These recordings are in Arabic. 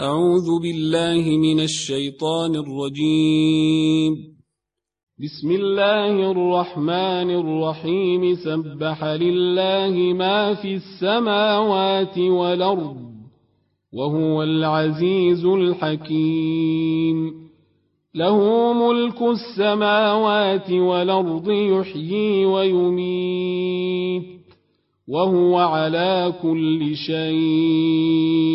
أعوذ بالله من الشيطان الرجيم. بسم الله الرحمن الرحيم. سبح لله ما في السماوات والأرض وهو العزيز الحكيم. له ملك السماوات والأرض يحيي ويميت وهو على كل شيء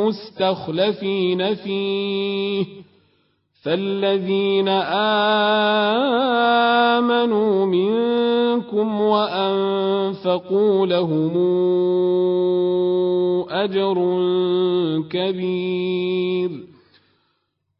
مستخلفين فيه. فالذين آمنوا منكم وأنفقوا لهم أجر كبير.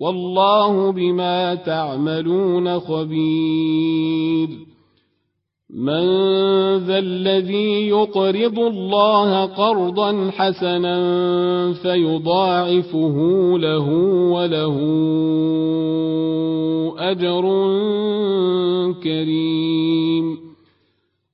والله بما تعملون خبير. من ذا الذي يقرض الله قرضا حسنا فيضاعفه له وله أجر كريم.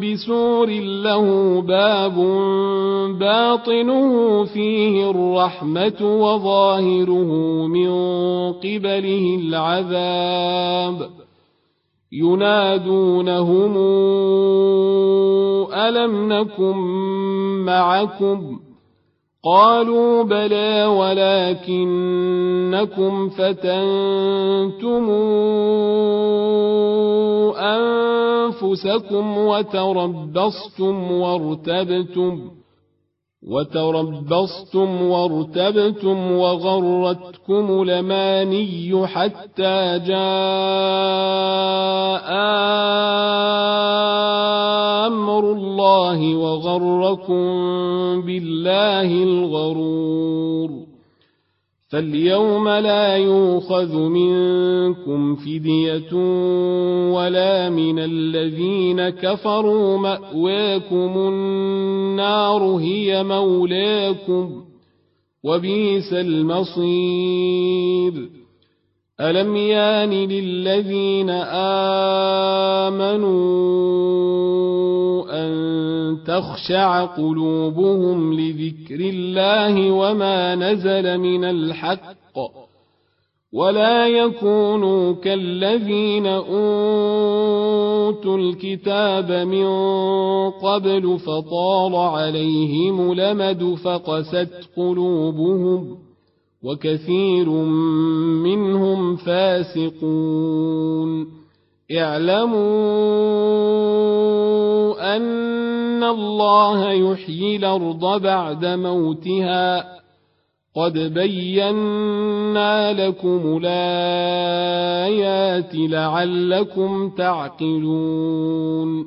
بسور له باب باطنه فيه الرحمة وظاهره من قبله العذاب. ينادونهم ألم نكن معكم؟ قالوا بلى ولكنكم فتنتم أنفسكم وتربصتم وارتبتم وتربصتم وارتبتم وغرتكم لماني حتى جاء الله وغركم بالله الغرور فاليوم لا يؤخذ منكم فدية ولا من الذين كفروا مأواكم النار هي مولاكم وبئس المصير ألم يان للذين آمنوا تخشع قلوبهم لذكر الله وما نزل من الحق ولا يكونوا كالذين أوتوا الكتاب من قبل فطال عليهم لمد فقست قلوبهم وكثير منهم فاسقون. اعلموا أن الله يحيي الأرض بعد موتها قد بينا لكم الايات لعلكم تعقلون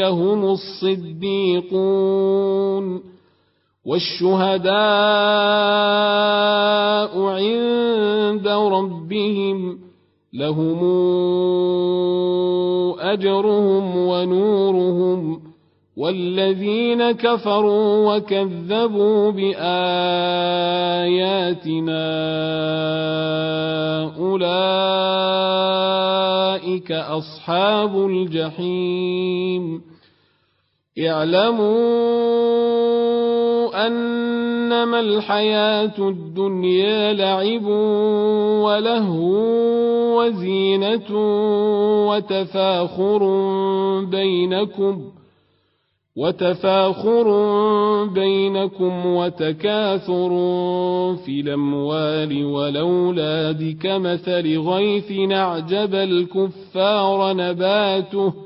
هم الصديقون والشهداء عند ربهم لهم أجرهم ونورهم والذين كفروا وكذبوا بآياتنا أولئك أصحاب الجحيم اعلموا أنما الحياة الدنيا لعب ولهو وزينة وتفاخر بينكم ۖ وتفاخر بينكم وتكاثر في الأموال والأولاد كمثل غيث أعجب الكفار نباته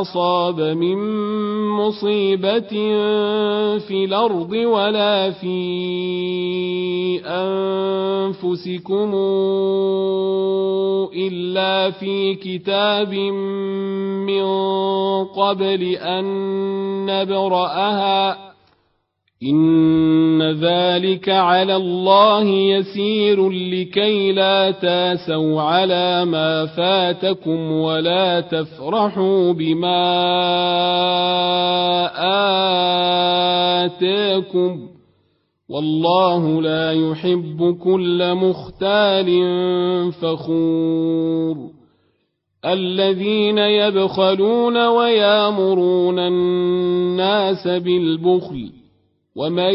أصاب من مصيبة في الأرض ولا في أنفسكم إلا في كتاب من قبل أن نبرأها إن ذلك على الله يسير لكي لا تاسوا على ما فاتكم ولا تفرحوا بما آتاكم والله لا يحب كل مختال فخور الذين يبخلون ويامرون الناس بالبخل ومن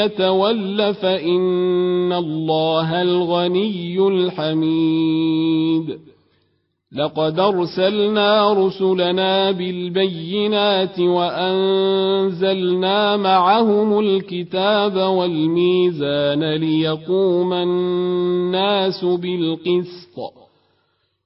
يتول فان الله الغني الحميد لقد ارسلنا رسلنا بالبينات وانزلنا معهم الكتاب والميزان ليقوم الناس بالقسط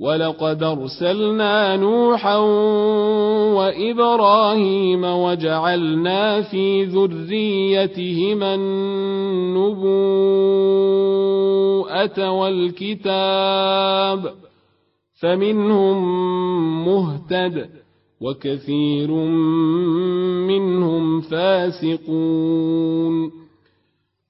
ولقد ارسلنا نوحا وابراهيم وجعلنا في ذريتهما النبوءه والكتاب فمنهم مهتد وكثير منهم فاسقون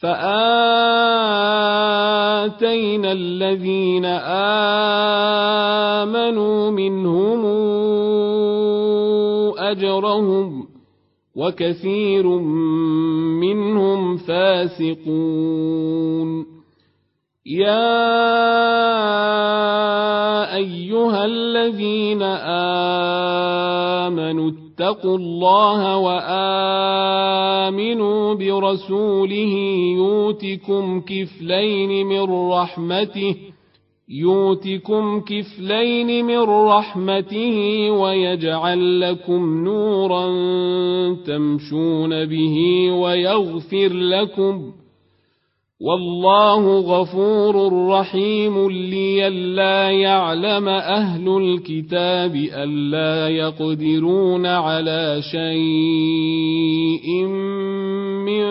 فآتينا الذين آمنوا منهم أجرهم وكثير منهم فاسقون. يا أيها الذين آمنوا اتقوا الله وآمنوا برسوله يؤتكم كفلين من رحمته يؤتكم كفلين من رحمته ويجعل لكم نورا تمشون به ويغفر لكم والله غفور رحيم لئلا يعلم أهل الكتاب ألا يقدرون على شيء من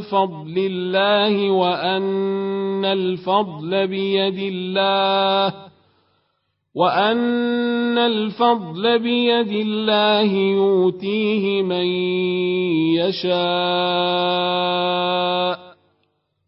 فضل الله وأن الفضل بيد الله وأن الفضل بيد الله يؤتيه من يشاء